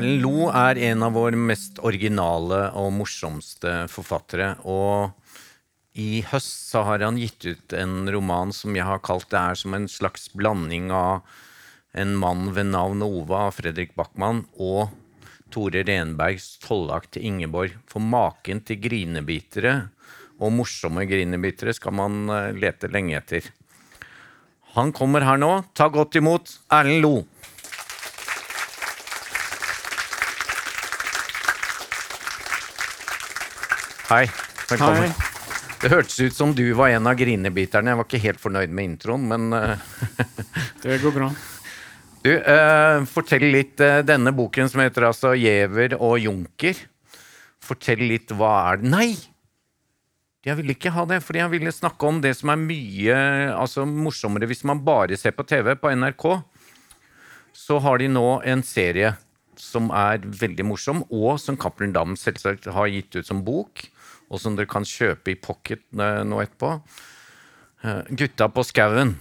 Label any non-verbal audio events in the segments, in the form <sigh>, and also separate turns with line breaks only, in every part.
Erlend Lo er en av våre mest originale og morsomste forfattere. Og i høst så har han gitt ut en roman som jeg har kalt det er som en slags blanding av En mann ved navn Ova av Fredrik Backman og Tore Renbergs Tollakt til Ingeborg. For maken til grinebitere og morsomme grinebitere skal man eh, lete lenge etter. Han kommer her nå. Ta godt imot Erlend Lo. Hei. Velkommen.
Hei.
Det hørtes ut som du var en av grinebiterne. Jeg var ikke helt fornøyd med introen, men eh, <laughs>
Det går bra.
Du, uh, fortell litt. uh, denne boken som heter altså 'Giæver og Junker'. Fortell litt hva er det Nei! Jeg ville ikke ha det, fordi jeg ville snakke om det som er mye altså, morsommere hvis man bare ser på TV på NRK. Så har de nå en serie som er veldig morsom, og som Cappelen Dam selvsagt har gitt ut som bok, og som dere kan kjøpe i pocket nå etterpå. Eh, Gutta på skauen.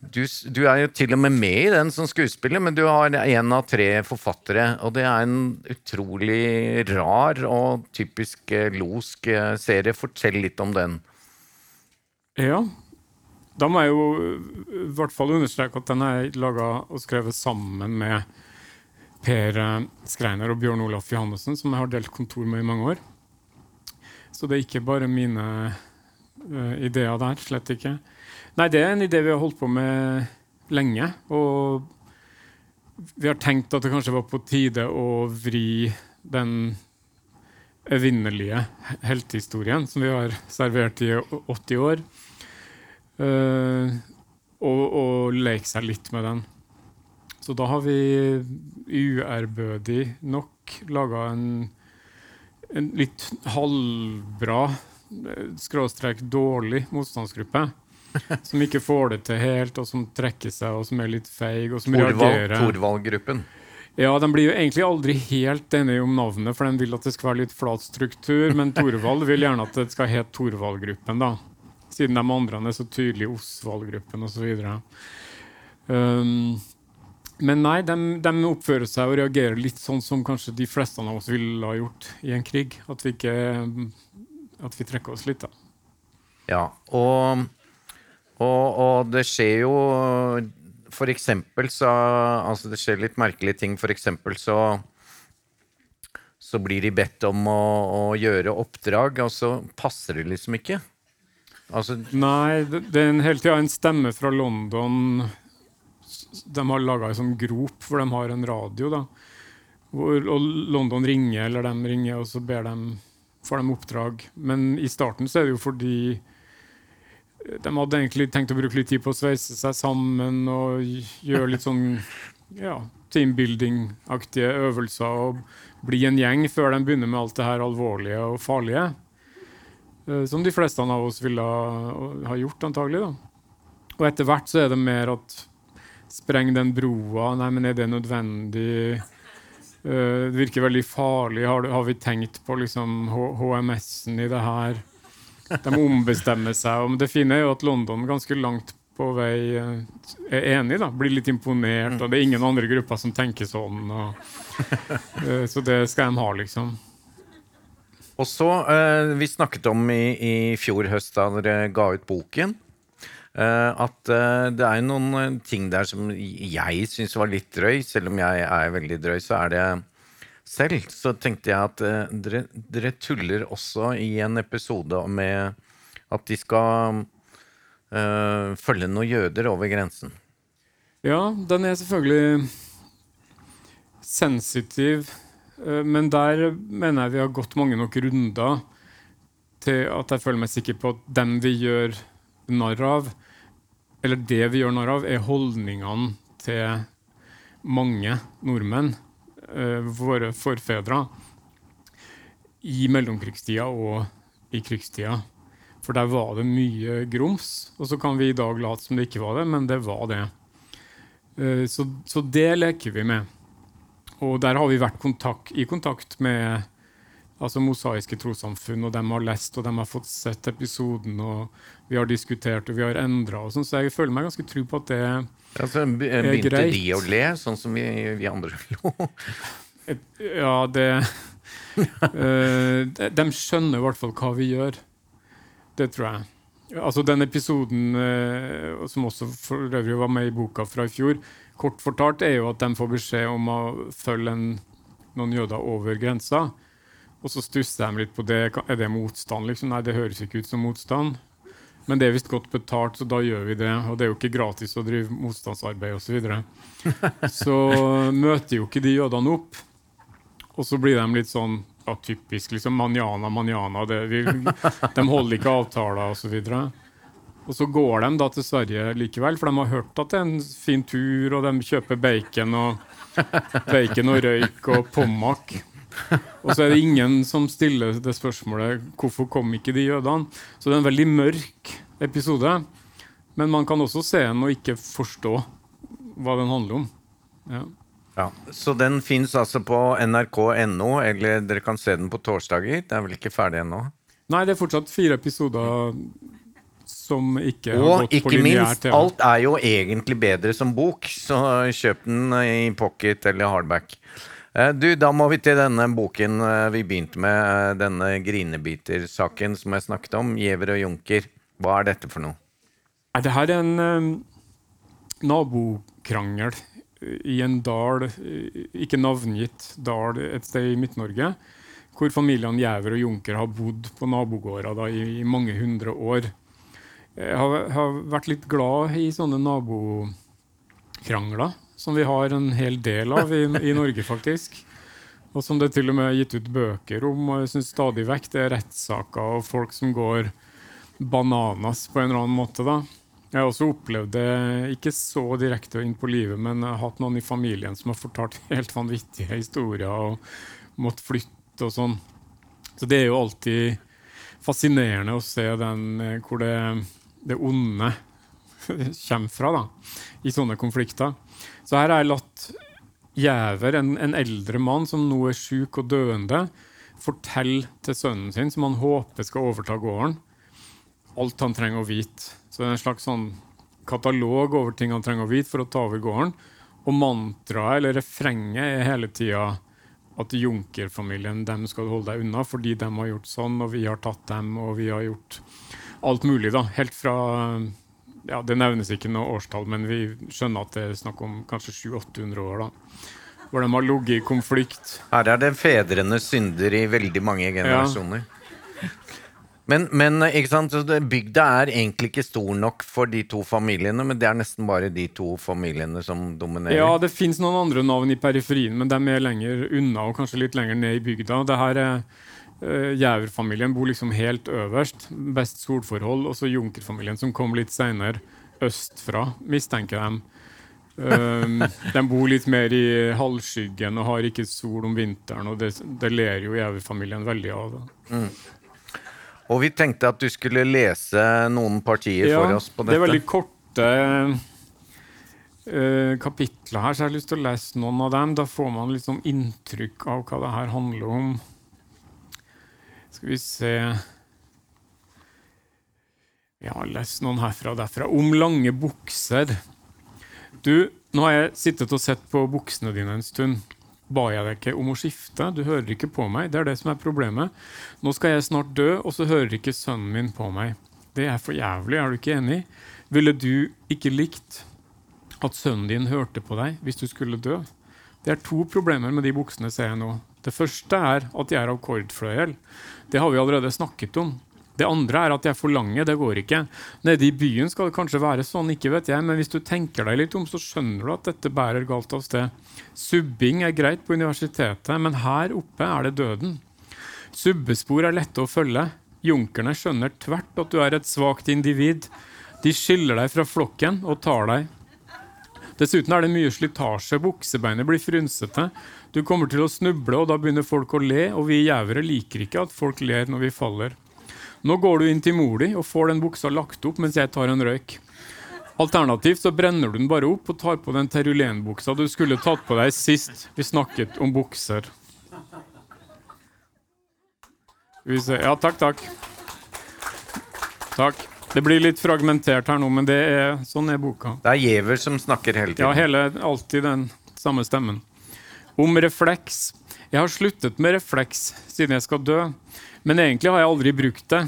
Du, du er jo til og med med i den som skuespiller, men du har en av tre forfattere. Og det er en utrolig rar og typisk eh, losk eh, serie. Fortell litt om den.
Ja. Da må jeg jo i hvert fall understreke at den er laga og skrevet sammen med Per Skreiner og Bjørn Olaf Johannessen, som jeg har delt kontor med i mange år. Så det er ikke bare mine uh, ideer der. Slett ikke. Nei, det er en idé vi har holdt på med lenge. Og vi har tenkt at det kanskje var på tide å vri den evinnelige heltehistorien som vi har servert i 80 år, uh, og, og leke seg litt med den. Så da har vi uærbødig nok laga en, en litt halvbra, eh, skråstrek dårlig motstandsgruppe. <laughs> Som ikke får det til helt, og som trekker seg, og som er litt feig, og som
Thorvald-
reagerer.
Torvald-gruppen?
Ja, De blir jo egentlig aldri helt enige om navnet, for de vil at det skal være litt flat struktur. Men Torvald vil gjerne at det skal hete Torvald-gruppen, da. Siden de andre er så tydelig Osvald-gruppen osv. Um, men nei, de, de oppfører seg og reagerer litt sånn som kanskje de fleste av oss ville ha gjort i en krig. At vi ikke At vi trekker oss litt, da.
Ja, og, og, og det skjer jo For eksempel så Altså, det skjer litt merkelige ting. For eksempel så så blir de bedt om å, å gjøre oppdrag, og så passer det liksom ikke. Altså,
Nei, det, det er en, hele tida en stemme fra London De har laga en sånn grop hvor de har en radio. da hvor, Og London ringer, eller de ringer, og så ber de, får de oppdrag. Men i starten så er det jo fordi eh, de hadde egentlig tenkt å bruke litt tid på å sveise seg sammen og gjøre litt sånn ja, teambuilding-aktige øvelser og bli en gjeng før de begynner med alt det her alvorlige og farlige. Eh, Som de fleste av oss ville ha gjort, antagelig. Da. Og etter hvert så er det mer at Spreng den broa. Nei, men er det nødvendig? Uh, det virker veldig farlig. Har, du- har vi tenkt på liksom HMS-en i det her? De ombestemmer seg. Og det fine er jo at London ganske langt på vei eh, er enig. da, Blir litt imponert. Og det er ingen andre grupper som tenker sånn. Og, uh, så det skal de ha, liksom.
og så uh, Vi snakket om i, i fjor høst, da dere ga ut boken, at eh, det er noen eh, ting der som jeg syns var litt drøy. Selv om jeg er veldig drøy, så er det selv. Så tenkte jeg at eh, dere, dere tuller også i en episode med at de skal eh, følge noen jøder over grensen.
Ja, den er selvfølgelig sensitiv, eh, men der mener jeg vi har gått mange nok runder til at jeg føler meg sikker på at dem vi gjør narr av, eller det vi gjør narr av, er holdningene til mange nordmenn, eh, våre forfedre, i mellomkrigstida og i krigstida. For der var det mye grums. Og så kan vi i dag late som det ikke var det, men det var det. Eh, Så, så det leker vi med. Og der har vi vært kontakt, i kontakt med altså mosaiske trossamfunn, og de har lest og de har fått sett episoden, og vi har diskutert og vi har endra. Sånn, så jeg føler meg ganske trygg på at det
Altså, begynte
er
begynte
greit.
de å le, sånn som vi, vi andre <laughs> lo?
Ja, det <laughs> uh, de skjønner i hvert fall hva vi gjør. Det tror jeg. Altså Den episoden uh, som også for øvrig var med i boka fra i fjor, kort fortalt er jo at de får beskjed om å følge en, noen jøder over grensa. Og så stusser de litt på det. Er det motstand? liksom? Nei, det høres ikke ut som motstand. Men det er visst godt betalt, så da gjør vi det. Og det er jo ikke gratis å drive motstandsarbeid osv. Så, videre. <laughs> så møter jo ikke de jødene opp. Og så blir de litt sånn ja, typisk liksom manjana, manjana. Det, vi, de holder ikke avtaler osv. Og, og så går de da til Sverige likevel, for de har hørt at det er en fin tur, og de kjøper bacon og, bacon og røyk og pommac. Og så er det ingen som stiller det spørsmålet hvorfor kom ikke de jødene. Så det er en veldig mørk episode. Men man kan også se den og ikke forstå hva den handler om. Ja.
Ja, Så den fins altså på nrk.no, eller dere kan se den på torsdager? Det er vel ikke ferdig ennå?
Nei, det er fortsatt fire episoder som ikke har
Og
gått på
ikke minst, alt er jo egentlig bedre som bok, så kjøp den i pocket eller hardback. Eh, Du, Da må vi til denne boken eh, vi begynte med, eh, denne grinebiter-saken som jeg snakket om. 'Giæver og Junker'. Hva er dette for noe?
Det her er en um, nabokrangel i en dal, ikke navngitt dal et sted i Midt-Norge, hvor familiene Gjæver og Junker har bodd på nabogårder i, i mange hundre år. Jeg har, har vært litt glad i sånne nabokrangler, som vi har en hel del av i, i Norge, faktisk. Og som det til og med er gitt ut bøker om. og jeg synes stadig vekk det er rettssaker og folk som går bananas på en eller annen måte. da. Jeg har også opplevd det ikke så direkte inn på livet, men jeg har hatt noen i familien som har fortalt <laughs> helt vanvittige historier og måttet flytte og sånn. Så det er jo alltid fascinerende å se den eh, hvor det, det onde <laughs> kommer fra da, i sånne konflikter. Så her har jeg latt Gjæver, en, en eldre mann som nå er syk og døende, fortelle til sønnen sin, som han håper skal overta gården, alt han trenger å vite. Så det er en slags sånn katalog over ting han trenger å vite for å ta over gården. Og mantraet, eller refrenget, er hele tida at Junker-familien dem skal holde deg unna fordi de har gjort sånn, og vi har tatt dem, og vi har gjort alt mulig. da, Helt fra ja, Det nevnes ikke noe årstall, men vi skjønner at det er snakk om kanskje 700-800 år. da, Hvor de har ligget i konflikt.
Her er det fedrenes synder i veldig mange generasjoner. Men, men sant, bygda er egentlig ikke stor nok for de to familiene, men det er nesten bare de to familiene som dominerer.
Ja, det fins noen andre navn i periferien, men de er lenger unna og kanskje litt lenger ned i bygda. Det her er uh, Gjæver-familien bor liksom helt øverst, best solforhold, og så Junker-familien som kom litt seinere østfra, mistenker de. Um, <laughs> de bor litt mer i halvskyggen og har ikke sol om vinteren, og det, det ler jo Gjæver-familien veldig av. Mm.
Og vi tenkte at du skulle lese noen partier for oss på
det er veldig korte uh, kapitler her, så jeg har lyst til å lese noen av dem. Da får man liksom inntrykk av hva det her handler om. Skal vi se Jeg har lest noen herfra og derfra. Om lange bukser. Du, nå har jeg sittet og sett på buksene dine en stund. Ba jeg deg ikke om å skifte? Du hører ikke på meg. Det er det som er problemet. Nå skal jeg snart dø, og så hører ikke sønnen min på meg. Det er for jævlig, er du ikke enig? Ville du ikke likt at sønnen din hørte på deg hvis du skulle dø? Det er to problemer med de buksene, ser jeg nå. Det første er at de er av kordfløyel. Det har vi allerede snakket om. Det andre er at de er for lange. Det går ikke. Nede i byen skal det kanskje være sånn, ikke vet jeg, men hvis du tenker deg litt om, så skjønner du at dette bærer galt av sted. Subbing er greit på universitetet, men her oppe er det døden. Subbespor er lette å følge. Junkerne skjønner tvert at du er et svakt individ. De skiller deg fra flokken og tar deg. Dessuten er det mye slitasje. Buksebeinet blir frynsete. Du kommer til å snuble, og da begynner folk å le, og vi gjevere liker ikke at folk ler når vi faller. Nå går du inn til mor di og får den buksa lagt opp mens jeg tar en røyk. Alternativt så brenner du den bare opp og tar på den terulenbuksa du skulle tatt på deg sist vi snakket om bukser. Ja, takk, takk. Takk. Det blir litt fragmentert her nå, men det er, sånn er boka.
Det er Giæver som snakker hele tiden.
Ja, hele, alltid den samme stemmen. Om refleks. Jeg har sluttet med refleks siden jeg skal dø, men egentlig har jeg aldri brukt det.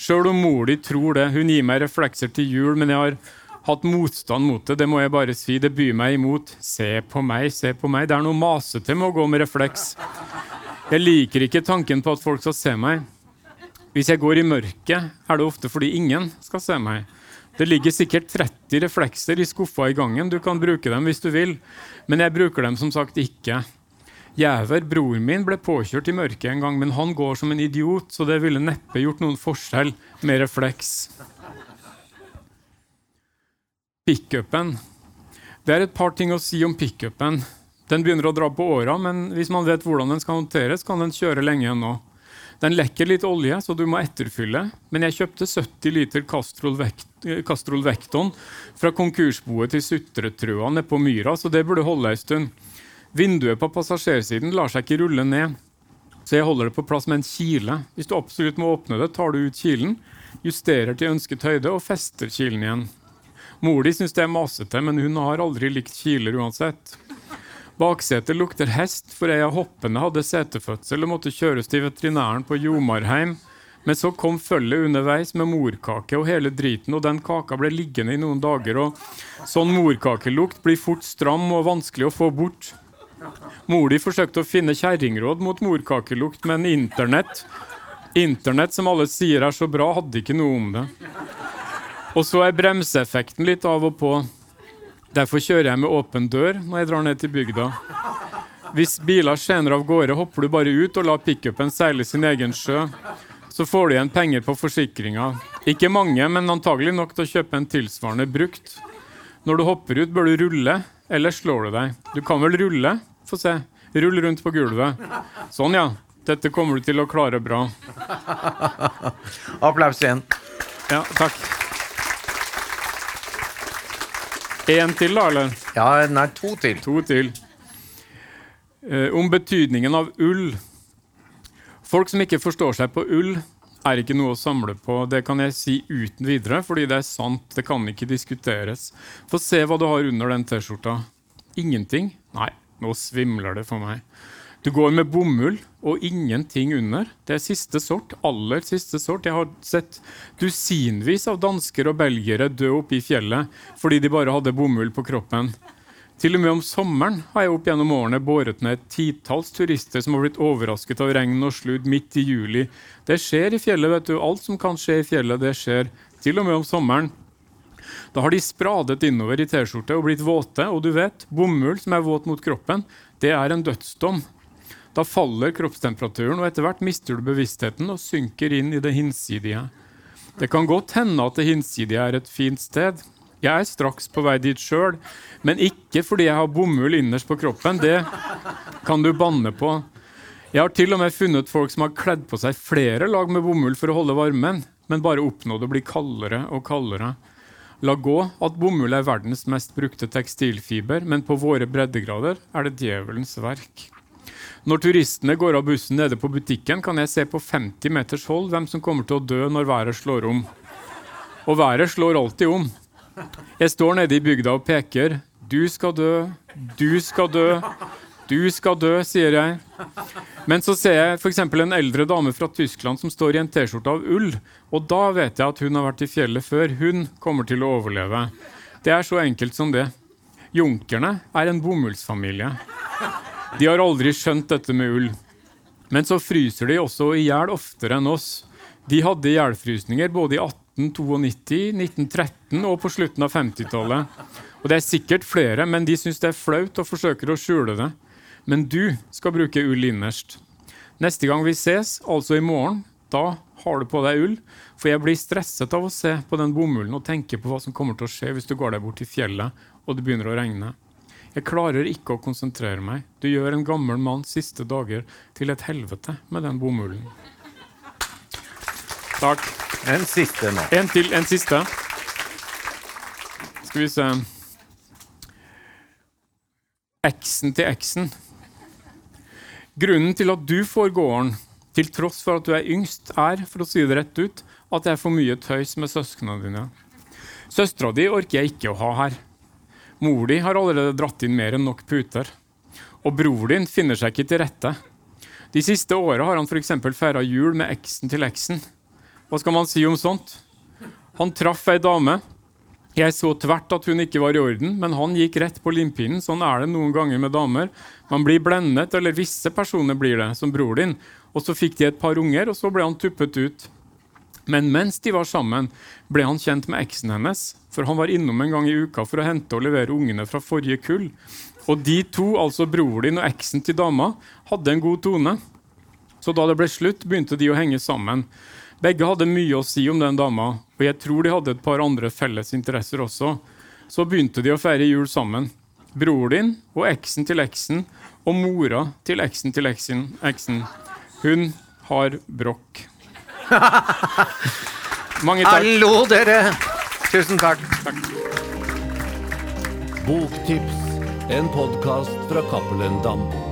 Sjøl om mor di tror det. Hun gir meg reflekser til jul, men jeg har hatt motstand mot det. Det må jeg bare si. Det byr meg imot. Se på meg, se på meg. Det er noe masete med å gå med refleks. Jeg liker ikke tanken på at folk skal se meg. Hvis jeg går i mørket, er det ofte fordi ingen skal se meg. Det ligger sikkert 30 reflekser i skuffa i gangen. Du kan bruke dem hvis du vil, men jeg bruker dem som sagt ikke. Jæver, bror min, ble påkjørt i mørket en gang, men han går som en idiot, så det ville neppe gjort noen forskjell med refleks. Pickupen. Det er et par ting å si om pickupen. Den begynner å dra på åra, men hvis man vet hvordan den skal håndteres, kan den kjøre lenge ennå. Den lekker litt olje, så du må etterfylle, men jeg kjøpte 70 liter Castrol, Vect Castrol Vecton fra konkursboet til Sutretrøa nede på Myra, så det burde holde ei stund. Vinduet på passasjersiden lar seg ikke rulle ned, så jeg holder det på plass med en kile. Hvis du absolutt må åpne det, tar du ut kilen, justerer til ønsket høyde og fester kilen igjen. Mor di syns det er masete, men hun har aldri likt kiler uansett. Baksetet lukter hest, for ei av hoppene hadde setefødsel og måtte kjøres til veterinæren på Jomarheim. Men så kom følget underveis med morkake og hele driten, og den kaka ble liggende i noen dager. og Sånn morkakelukt blir fort stram og vanskelig å få bort. Mor di forsøkte å finne kjerringråd mot morkakelukt, men internett, internett som alle sier er så bra, hadde ikke noe om det. Og så er bremseeffekten litt av og på. Derfor kjører jeg med åpen dør når jeg drar ned til bygda. Hvis biler skjener av gårde, hopper du bare ut og lar pickupen seile sin egen sjø. Så får du igjen penger på forsikringa. Ikke mange, men antagelig nok til å kjøpe en tilsvarende brukt. Når du hopper ut, bør du rulle, eller slår du deg? Du kan vel rulle? Få se. Rull rundt på gulvet. Sånn, ja. Dette kommer du til å klare bra.
Applaus igjen.
Ja, takk. Én til, da, eller?
Ja, nei, to til.
To til. Eh, om betydningen av ull. Folk som ikke forstår seg på ull, er ikke noe å samle på. Det kan jeg si uten videre, fordi det er sant. Det kan ikke diskuteres. Få se hva du har under den T-skjorta. Ingenting? Nei, nå svimler det for meg. Du går med bomull og ingenting under. Det er siste sort. Aller siste sort. Jeg har sett dusinvis av dansker og belgiere dø oppe i fjellet fordi de bare hadde bomull på kroppen. Til og med om sommeren har jeg opp gjennom årene båret ned et titalls turister som har blitt overrasket av regn og sludd midt i juli. Det skjer i fjellet, vet du. Alt som kan skje i fjellet, det skjer. Til og med om sommeren. Da har de spradet innover i T-skjorte og blitt våte, og du vet, bomull som er våt mot kroppen, det er en dødsdom. Da faller kroppstemperaturen, og etter hvert mister du bevisstheten og synker inn i det hinsidige. Det kan godt hende at det hinsidige er et fint sted. Jeg er straks på vei dit sjøl, men ikke fordi jeg har bomull innerst på kroppen. Det kan du banne på. Jeg har til og med funnet folk som har kledd på seg flere lag med bomull for å holde varmen, men bare oppnådd å bli kaldere og kaldere. La gå at bomull er verdens mest brukte tekstilfiber, men på våre breddegrader er det djevelens verk. Når turistene går av bussen nede på butikken, kan jeg se på 50 meters hold hvem som kommer til å dø når været slår om. Og været slår alltid om. Jeg står nede i bygda og peker. Du skal dø, du skal dø, du skal dø, sier jeg. Men så ser jeg f.eks. en eldre dame fra Tyskland som står i en T-skjorte av ull. Og da vet jeg at hun har vært i fjellet før. Hun kommer til å overleve. Det er så enkelt som det. Junkerne er en bomullsfamilie. De har aldri skjønt dette med ull. Men så fryser de også i hjel oftere enn oss. De hadde ihjelfrysninger både i 1892, 1913 og på slutten av 50-tallet. Og det er sikkert flere, men de syns det er flaut og forsøker å skjule det. Men du skal bruke ull innerst. Neste gang vi ses, altså i morgen, da har du på deg ull. For jeg blir stresset av å se på den bomullen og tenke på hva som kommer til å skje hvis du går deg bort til fjellet og det begynner å regne. Jeg klarer ikke å konsentrere meg. Du gjør en gammel manns siste dager til et helvete med den bomullen. Takk.
En siste nå.
En til. En siste. Skal vi se Eksen til eksen. Grunnen til at du får gården, til tross for at du er yngst, er, for å si det rett ut, at det er for mye tøys med søsknene dine. Søstera di orker jeg ikke å ha her. Mor di har allerede dratt inn mer enn nok puter. Og bror din finner seg ikke til rette. De siste åra har han f.eks. feira jul med eksen til eksen. Hva skal man si om sånt? Han traff ei dame. Jeg så tvert at hun ikke var i orden, men han gikk rett på limpinnen. Sånn er det noen ganger med damer. Man blir blendet, eller visse personer blir det, som bror din. Og så fikk de et par unger, og så ble han tuppet ut. Men mens de var sammen, ble han kjent med eksen hennes, for han var innom en gang i uka for å hente og levere ungene fra forrige kull. Og de to, altså broren din og eksen til dama, hadde en god tone. Så da det ble slutt, begynte de å henge sammen. Begge hadde mye å si om den dama, og jeg tror de hadde et par andre felles interesser også. Så begynte de å feire jul sammen. Broren din og eksen til eksen og mora til eksen til eksen. eksen. Hun har brokk. <laughs> Mange takk.
Hallo, dere! Tusen takk.
Boktips, en podkast fra Cappelen Dam.